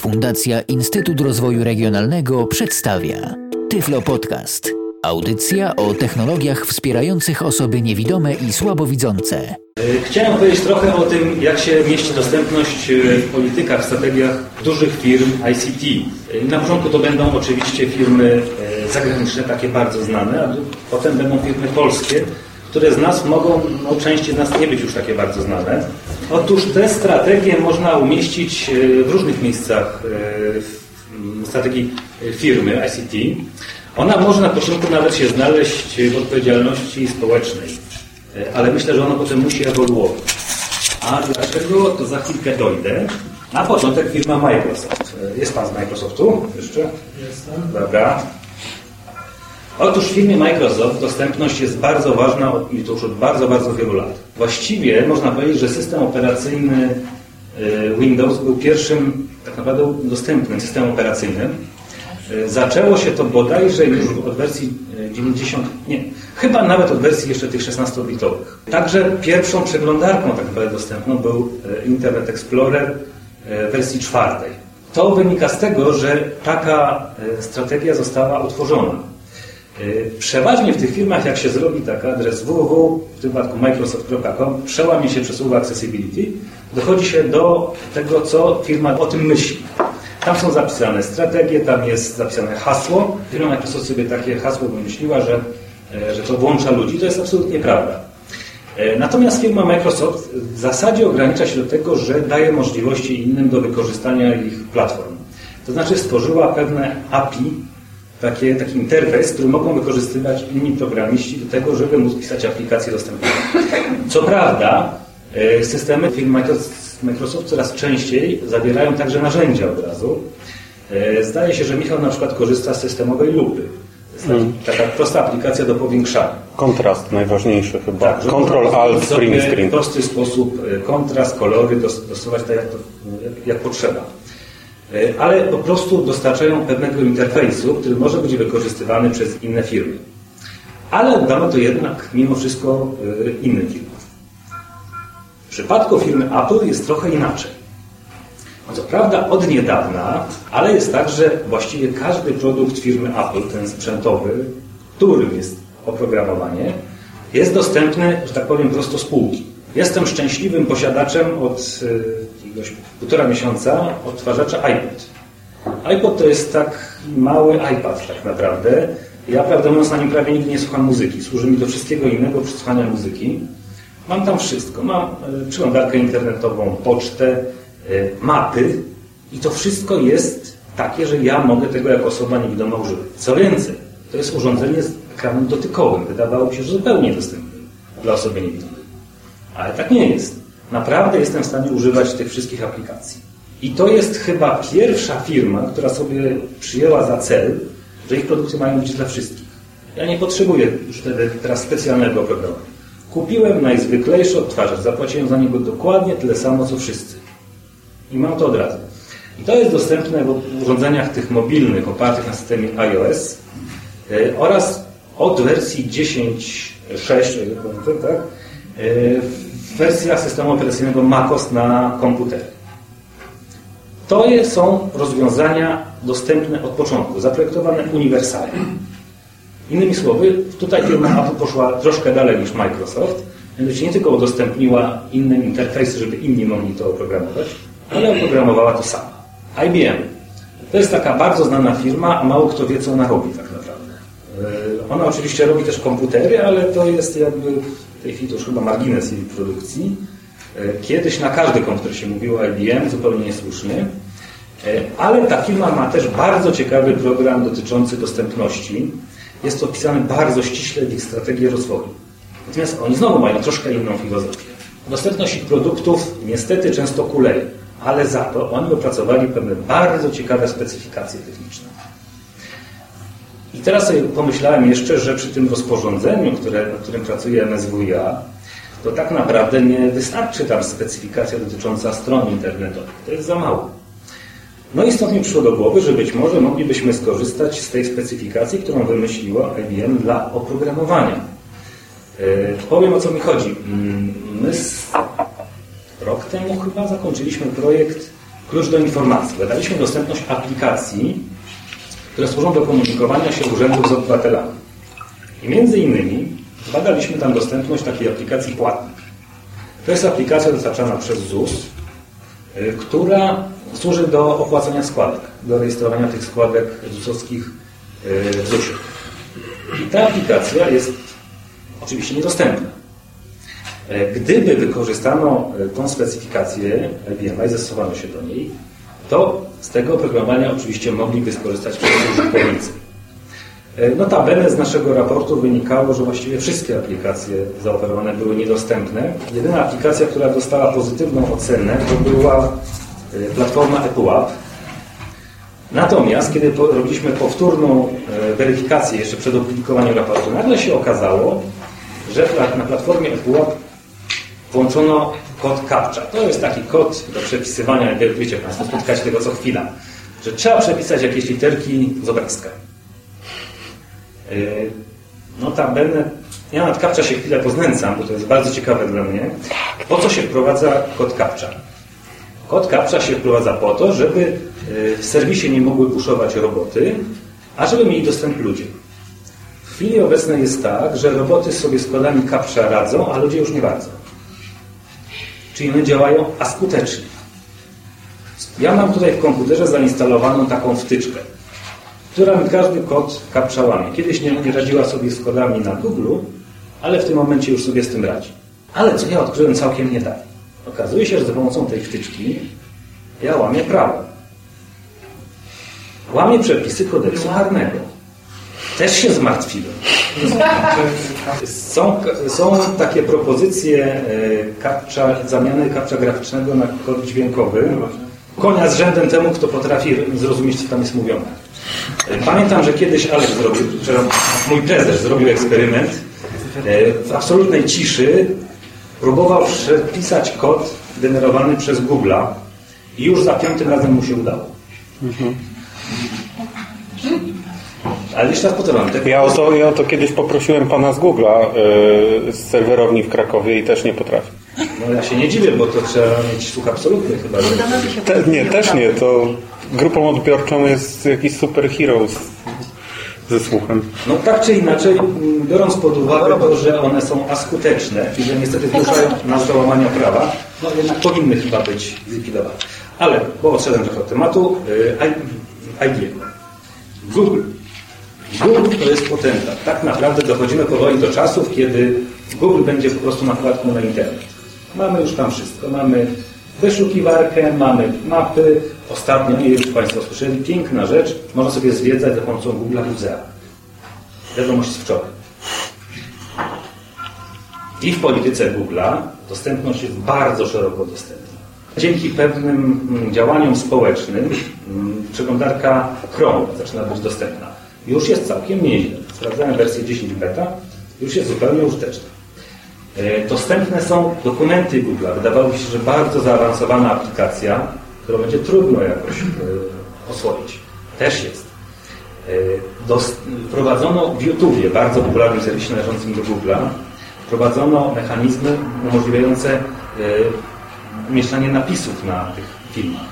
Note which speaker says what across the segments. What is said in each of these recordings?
Speaker 1: Fundacja Instytut Rozwoju Regionalnego przedstawia Tyflo Podcast. Audycja o technologiach wspierających osoby niewidome i słabowidzące.
Speaker 2: Chciałem powiedzieć trochę o tym, jak się mieści dostępność w politykach, w strategiach dużych firm ICT. Na początku to będą oczywiście firmy e, zagraniczne, takie bardzo znane, a potem będą firmy polskie, które z nas mogą, no części z nas nie być już takie bardzo znane. Otóż te strategie można umieścić e, w różnych miejscach e, w strategii firmy ICT. Ona może na początku nawet się znaleźć w odpowiedzialności społecznej, e, ale myślę, że ona potem musi ewoluować. A dlaczego, to za chwilkę dojdę. Na początek firma Microsoft. Jest Pan z Microsoftu jeszcze?
Speaker 3: Jestem.
Speaker 2: Dobra. Otóż w firmie Microsoft dostępność jest bardzo ważna i to już od bardzo, bardzo wielu lat. Właściwie można powiedzieć, że system operacyjny Windows był pierwszym tak naprawdę dostępnym systemem operacyjnym. Zaczęło się to bodajże już od wersji 90, nie, chyba nawet od wersji jeszcze tych 16-bitowych. Także pierwszą przeglądarką tak naprawdę dostępną był Internet Explorer wersji czwartej. To wynika z tego, że taka strategia została utworzona. Przeważnie w tych firmach, jak się zrobi taki adres www, w tym microsoft.com, przełamie się przez słowo accessibility, dochodzi się do tego, co firma o tym myśli. Tam są zapisane strategie, tam jest zapisane hasło. Firma Microsoft sobie takie hasło wymyśliła, że, że to włącza ludzi. To jest absolutnie prawda. Natomiast firma Microsoft w zasadzie ogranicza się do tego, że daje możliwości innym do wykorzystania ich platform. To znaczy stworzyła pewne API, takie, taki interfejs, który mogą wykorzystywać inni programiści do tego, żeby móc pisać aplikacje dostępne. Co prawda, systemy firm Microsoft coraz częściej zawierają także narzędzia od razu. Zdaje się, że Michał na przykład korzysta z systemowej lupy. Jest taka prosta aplikacja do powiększania.
Speaker 4: Kontrast najważniejszy chyba.
Speaker 2: Tak,
Speaker 4: Control Alt Spring Screen.
Speaker 2: W prosty sposób kontrast, kolory dostosować tak jak, to, jak, jak potrzeba ale po prostu dostarczają pewnego interfejsu, który może być wykorzystywany przez inne firmy. Ale oddamy to jednak mimo wszystko innym firmom. W przypadku firmy Apple jest trochę inaczej. Co prawda od niedawna, ale jest tak, że właściwie każdy produkt firmy Apple, ten sprzętowy, którym jest oprogramowanie, jest dostępny, że tak powiem, prosto z półki. Jestem szczęśliwym posiadaczem od jakiegoś półtora miesiąca odtwarzacza iPod. iPod to jest tak mały iPad tak naprawdę. Ja prawdę mówiąc na nim prawie nigdy nie słucham muzyki. Służy mi do wszystkiego innego przy słuchaniu muzyki. Mam tam wszystko. Mam przeglądarkę internetową, pocztę, mapy i to wszystko jest takie, że ja mogę tego jako osoba niewidoma używać. Co więcej, to jest urządzenie z ekranem dotykowym. Wydawało się, że zupełnie dostępnym dla osoby niewidomej. Ale tak nie jest. Naprawdę jestem w stanie używać tych wszystkich aplikacji. I to jest chyba pierwsza firma, która sobie przyjęła za cel, że ich produkty mają być dla wszystkich. Ja nie potrzebuję już teraz specjalnego programu. Kupiłem najzwyklejszy odtwarzacz, zapłaciłem za niego dokładnie tyle samo, co wszyscy. I mam to od razu. I to jest dostępne w urządzeniach tych mobilnych opartych na systemie iOS oraz od wersji 10.6, o ile pamiętam, tak? Wersja systemu operacyjnego MacOS na komputery. To są rozwiązania dostępne od początku, zaprojektowane uniwersalnie. Innymi słowy, tutaj firma Apple poszła troszkę dalej niż Microsoft, mianowicie nie tylko udostępniła inne interfejsy, żeby inni mogli to oprogramować, ale oprogramowała to sama. IBM. To jest taka bardzo znana firma, a mało kto wie, co ona robi tak naprawdę. Ona oczywiście robi też komputery, ale to jest jakby w tej chwili to już chyba margines jej produkcji. Kiedyś na każdy komputer się mówiło IBM, zupełnie niesłusznie. Ale ta firma ma też bardzo ciekawy program dotyczący dostępności. Jest to opisane bardzo ściśle w ich strategii rozwoju. Natomiast oni znowu mają troszkę inną filozofię. Dostępność ich produktów niestety często kuleje, ale za to oni opracowali pewne bardzo ciekawe specyfikacje techniczne. I teraz sobie pomyślałem jeszcze, że przy tym rozporządzeniu, które, nad którym pracuje MSWiA, to tak naprawdę nie wystarczy tam specyfikacja dotycząca stron internetowych. To jest za mało. No i stąd mi przyszło do głowy, że być może moglibyśmy skorzystać z tej specyfikacji, którą wymyśliła IBM dla oprogramowania. Yy, powiem o co mi chodzi. My z... rok temu chyba zakończyliśmy projekt Klucz do informacji. Badaliśmy dostępność aplikacji, które służą do komunikowania się urzędów z obywatelami. I między innymi badaliśmy tam dostępność takiej aplikacji płatnej. To jest aplikacja dostarczana przez ZUS, y, która służy do opłacania składek, do rejestrowania tych składek ZUS-owskich y, w ZUS-ie. I ta aplikacja jest oczywiście niedostępna. E, gdyby wykorzystano e, tą specyfikację IBM i zastosowano się do niej, to z tego oprogramowania oczywiście mogliby skorzystać użytkownicy. E, notabene z naszego raportu wynikało, że właściwie wszystkie aplikacje zaoferowane były niedostępne. Jedyna aplikacja, która dostała pozytywną ocenę, to była platforma EpuApp. Natomiast, kiedy robiliśmy powtórną weryfikację jeszcze przed opublikowaniem raportu, nagle się okazało, że na platformie EpuApp włączono kod CAPTCHA. To jest taki kod do przepisywania, jak wiecie Państwo, spotkacie tego co chwila, że trzeba przepisać jakieś literki z obrazka. Yy, notabene, ja nad CAPTCHA się chwilę poznęcam, bo to jest bardzo ciekawe dla mnie. Po co się wprowadza kod CAPTCHA? Kod CAPTCHA się wprowadza po to, żeby yy, w serwisie nie mogły puszować roboty, a żeby mieli dostęp ludzie. W chwili obecnej jest tak, że roboty sobie z kodami CAPTCHA radzą, a ludzie już nie bardzo. Czyli one działają askutecznie. Ja mam tutaj w komputerze zainstalowaną taką wtyczkę, która mi każdy kod kapcza łamie. Kiedyś nie, nie radziła sobie z kodami na Google, ale w tym momencie już sobie z tym radzi. Ale co ja odkryłem całkiem nie tak. Okazuje się, że za pomocą tej wtyczki ja łamię prawo. Łamię przepisy kodeksu karnego. Też się zmartwiłem. Są, są takie propozycje e, kapcza, zamiany kapcza graficznego na kod dźwiękowy. Konia z rzędem temu, kto potrafi zrozumieć, co tam jest mówione. E, pamiętam, że kiedyś Alek zrobił, mój prezes zrobił eksperyment. E, w absolutnej ciszy próbował przepisać kod generowany przez Google'a i już za piątym razem mu się udało. Mhm. Ale jeszcze raz powtarzam. Tak?
Speaker 4: Ja, o to, ja o to kiedyś poprosiłem pana z Google'a yy, z serwerowni w Krakowie i też nie potrafi.
Speaker 2: No ja się nie dziwię, bo to trzeba mieć słuch absolutny chyba.
Speaker 4: Te, nie, też nie. To grupą odbiorczą jest jakiś superhero z, ze słuchem.
Speaker 2: No tak czy inaczej, biorąc pod uwagę to, że one są askuteczne, czyli że niestety zmuszają nas do łamania prawa, no jednak powinny chyba być zlikwidowane. Ale, bo odszedłem trochę od tematu, yy, IBM. Google Google to jest potentat. Tak naprawdę dochodzimy powoli do czasów, kiedy Google będzie po prostu nakładką na internet. Mamy już tam wszystko. Mamy wyszukiwarkę, mamy mapy. Ostatnio, nie wiem, czy Państwo słyszeli, piękna rzecz. Można sobie zwiedzać za pomocą Google muzea. Wiadomość z wczoraj. I w polityce Google'a dostępność jest bardzo szeroko dostępna. Dzięki pewnym mm, działaniom społecznym mm, przeglądarka Chrome zaczyna być dostępna już jest całkiem nieźle. Sprawdzałem wersję 10 beta, już jest zupełnie użyteczna. E, dostępne są dokumenty Google. Wydawało się, że bardzo zaawansowana aplikacja, którą będzie trudno jakoś e, oswoić. Też jest. E, wprowadzono w YouTubie, bardzo popularnym serwisie należącym do Google'a, wprowadzono mechanizmy umożliwiające umieszczanie napisów na tych filmach.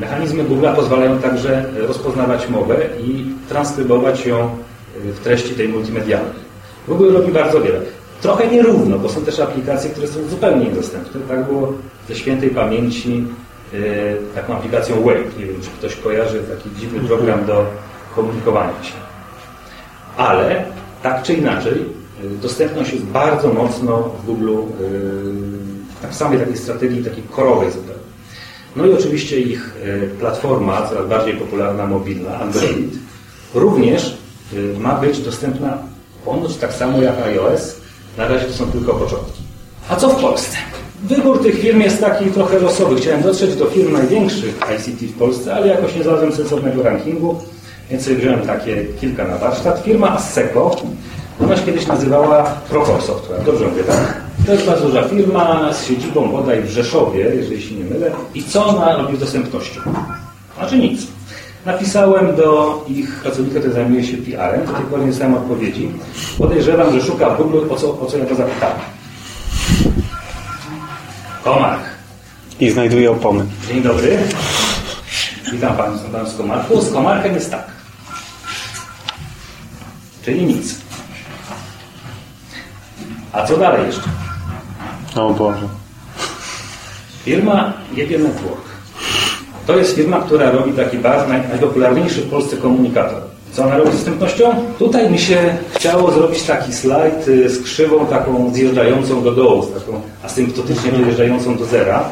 Speaker 2: Mechanizmy Google pozwalają także rozpoznawać mowę i transkrybować ją w treści tej multimedialnej. Google robi bardzo wiele. Trochę nierówno, bo są też aplikacje, które są zupełnie niedostępne. Tak było ze świętej pamięci e, taką aplikacją Wave. Nie wiem, czy ktoś kojarzy taki dziwny program do komunikowania się. Ale tak czy inaczej, e, dostępność jest bardzo mocno w Google e, tak samej takiej strategii, takiej korowej zupełnie. No i oczywiście ich e, platforma, coraz bardziej popularna, mobilna, Android, również e, ma być dostępna ponoć tak samo jak iOS. Na razie to są tylko początki. A co w Polsce? Wybór tych firm jest taki trochę losowy. Chciałem dotrzeć do firm największych ICT w Polsce, ale jakoś nie znalazłem sensownego rankingu, więc sobie wziąłem takie kilka na warsztat. Firma Asseco, ona się kiedyś nazywała Procore Software. Dobrze mówię, tak? To jest bardzo duża firma z siedzibą bodaj w Rzeszowie, jeżeli się nie mylę. I co ona robi z dostępnością? Znaczy nic. Napisałem do ich pracownika, który zajmuje się PR-em, do tej pory nie dostałem odpowiedzi. Podejrzewam, że szuka w Google, o co, o co ja go zapytałem. Komar.
Speaker 4: I znajduje opony.
Speaker 2: Dzień dobry. Witam Państwa Pan z Komarku. Z Komarkiem jest tak. Czyli nic. A co dalej jeszcze?
Speaker 4: O Boże.
Speaker 2: Firma JG Network. To jest firma, która robi taki bardzo naj, najpopularniejszy w Polsce komunikator. Co ona robi z dostępnością? Tutaj mi się chciało zrobić taki slajd y, z krzywą taką zjeżdżającą do dołu, z taką asymptotycznie dojeżdżającą do zera.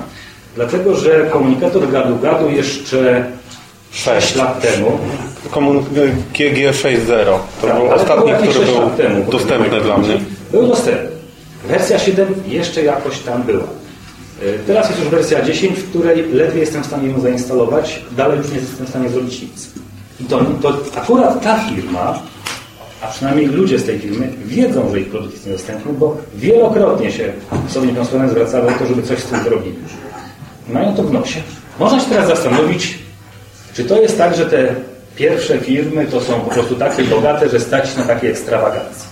Speaker 2: Dlatego, że komunikator gadu-gadu jeszcze 6 lat temu
Speaker 4: Komun- GG 6.0. To
Speaker 2: Tak,
Speaker 4: był ostatni, który był
Speaker 2: temu,
Speaker 4: dostępny
Speaker 2: to
Speaker 4: dla mnie.
Speaker 2: Był dostępny. Wersja 7 jeszcze jakoś tam była. Y, Teraz jest już wersja 10, w której ledwie jestem w stanie ją zainstalować, dalej już nie jestem w stanie zrobić nic. I to, to akurat ta firma, a przynajmniej ludzie z tej firmy, wiedzą, że ich produkt jest niedostępny, bo wielokrotnie się sobie niepełnosprawne zwracały o to, żeby coś z tym zrobili. Mają to w nosie. Można się teraz zastanowić, czy to jest tak, że te pierwsze firmy to są po prostu takie bogate, że stać na takie ekstrawagancje?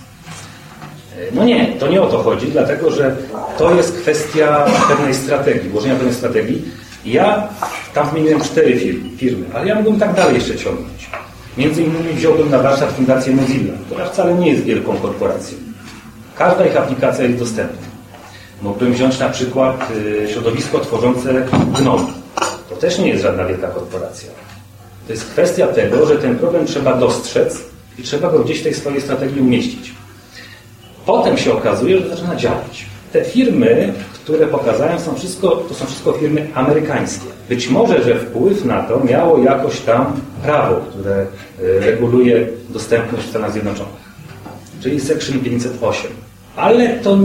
Speaker 2: No nie, to nie o to chodzi, dlatego że to jest kwestia pewnej strategii, włożenia pewnej strategii. Ja tam wymieniłem cztery firmy, firmy, ale ja mógłbym tak dalej jeszcze ciągnąć. Między innymi wziąłbym na warsztat Fundację Mozilla, która wcale nie jest wielką korporacją. Każda ich aplikacja jest dostępna. Mógłbym wziąć na przykład y, środowisko tworzące GNOME. To też nie jest żadna wielka korporacja. To jest kwestia tego, że ten problem trzeba dostrzec i trzeba go gdzieś w tej swojej strategii umieścić. Potem się okazuje, że zaczyna działać. Te firmy, które pokazałem, są wszystko, to są wszystko firmy amerykańskie. Być może, że wpływ na to miało jakoś tam prawo, które e, reguluje dostępność w Stanach Zjednoczonych, czyli Section 508. Ale to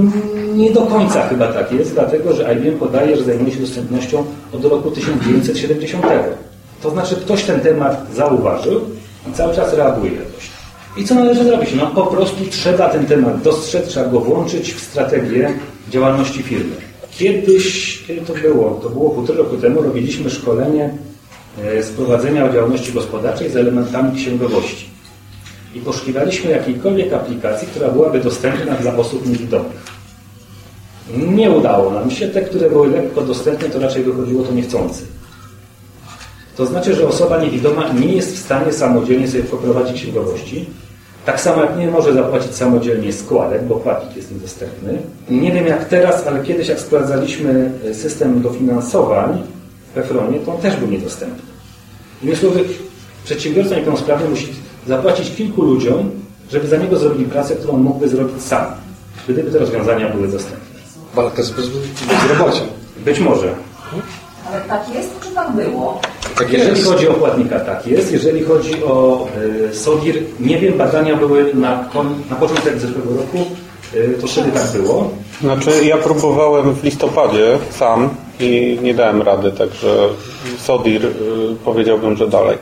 Speaker 2: nie do końca chyba tak jest, dlatego że IBM podaje, że zajmuje się dostępnością od roku 1970. To znaczy ktoś ten temat zauważył i cały czas reaguje jakoś. I co należy zrobić? No po prostu trzeba ten temat dostrzec, trzeba go włączyć w strategię działalności firmy. Kiedyś, kiedy to było? To było półtora roku temu, robiliśmy szkolenie e, z prowadzenia działalności gospodarczej z elementami księgowości. I poszukiwaliśmy jakiejkolwiek aplikacji, która byłaby dostępna dla osób niewidomych. Nie udało nam się. Te, które były lekko dostępne, to raczej wychodziło to niechcący. To znaczy, że osoba niewidoma nie jest w stanie samodzielnie sobie poprowadzić księgowości. Tak samo jak nie może zapłacić samodzielnie składek, bo płatnik jest niedostępny. Nie wiem jak teraz, ale kiedyś jak sprawdzaliśmy system dofinansowań w Efronie, to on też był niedostępny. Innymi słowy, przedsiębiorca niepełnosprawny musi zapłacić kilku ludziom, żeby za niego zrobili pracę, którą mógłby zrobić sam, gdyby te rozwiązania były dostępne.
Speaker 3: Walka z bez, bezrobociem.
Speaker 2: Być może.
Speaker 5: Ale tak jest, czy tak było?
Speaker 3: Tak
Speaker 2: Jeżeli
Speaker 3: jest.
Speaker 2: chodzi o płatnika, tak jest. Jeżeli chodzi o y, SODIR, nie wiem, badania były na, kon, na początek zeszłego roku, y, to wtedy tak było.
Speaker 4: Znaczy ja próbowałem w listopadzie sam i nie dałem rady, także Sodir y, powiedziałbym, że dalej.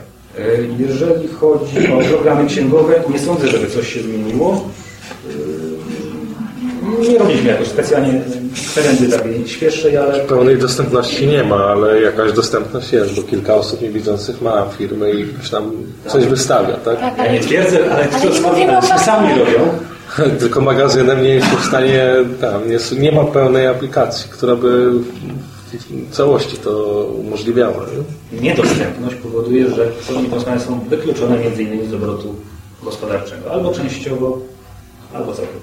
Speaker 2: Jeżeli chodzi o programy księgowe, nie sądzę, żeby coś się zmieniło. Nie robiliśmy jakoś specjalnie trendy takiej świeższej, ale
Speaker 3: Pełnej dostępności nie ma, ale jakaś dostępność jest, bo kilka osób niewidzących ma firmy i gdzieś tam coś wystawia, tak?
Speaker 2: ja nie twierdzę, ale
Speaker 5: Ale nie mówimy
Speaker 2: to sami robią.
Speaker 3: Tylko magazynem nie jest w stanie, tam, jest, nie ma pełnej aplikacji, która by w całości to umożliwiała. Nie?
Speaker 2: Niedostępność powoduje, że osoby niepełnosprawne są wykluczone między innymi z obrotu gospodarczego, albo częściowo, albo całkowicie.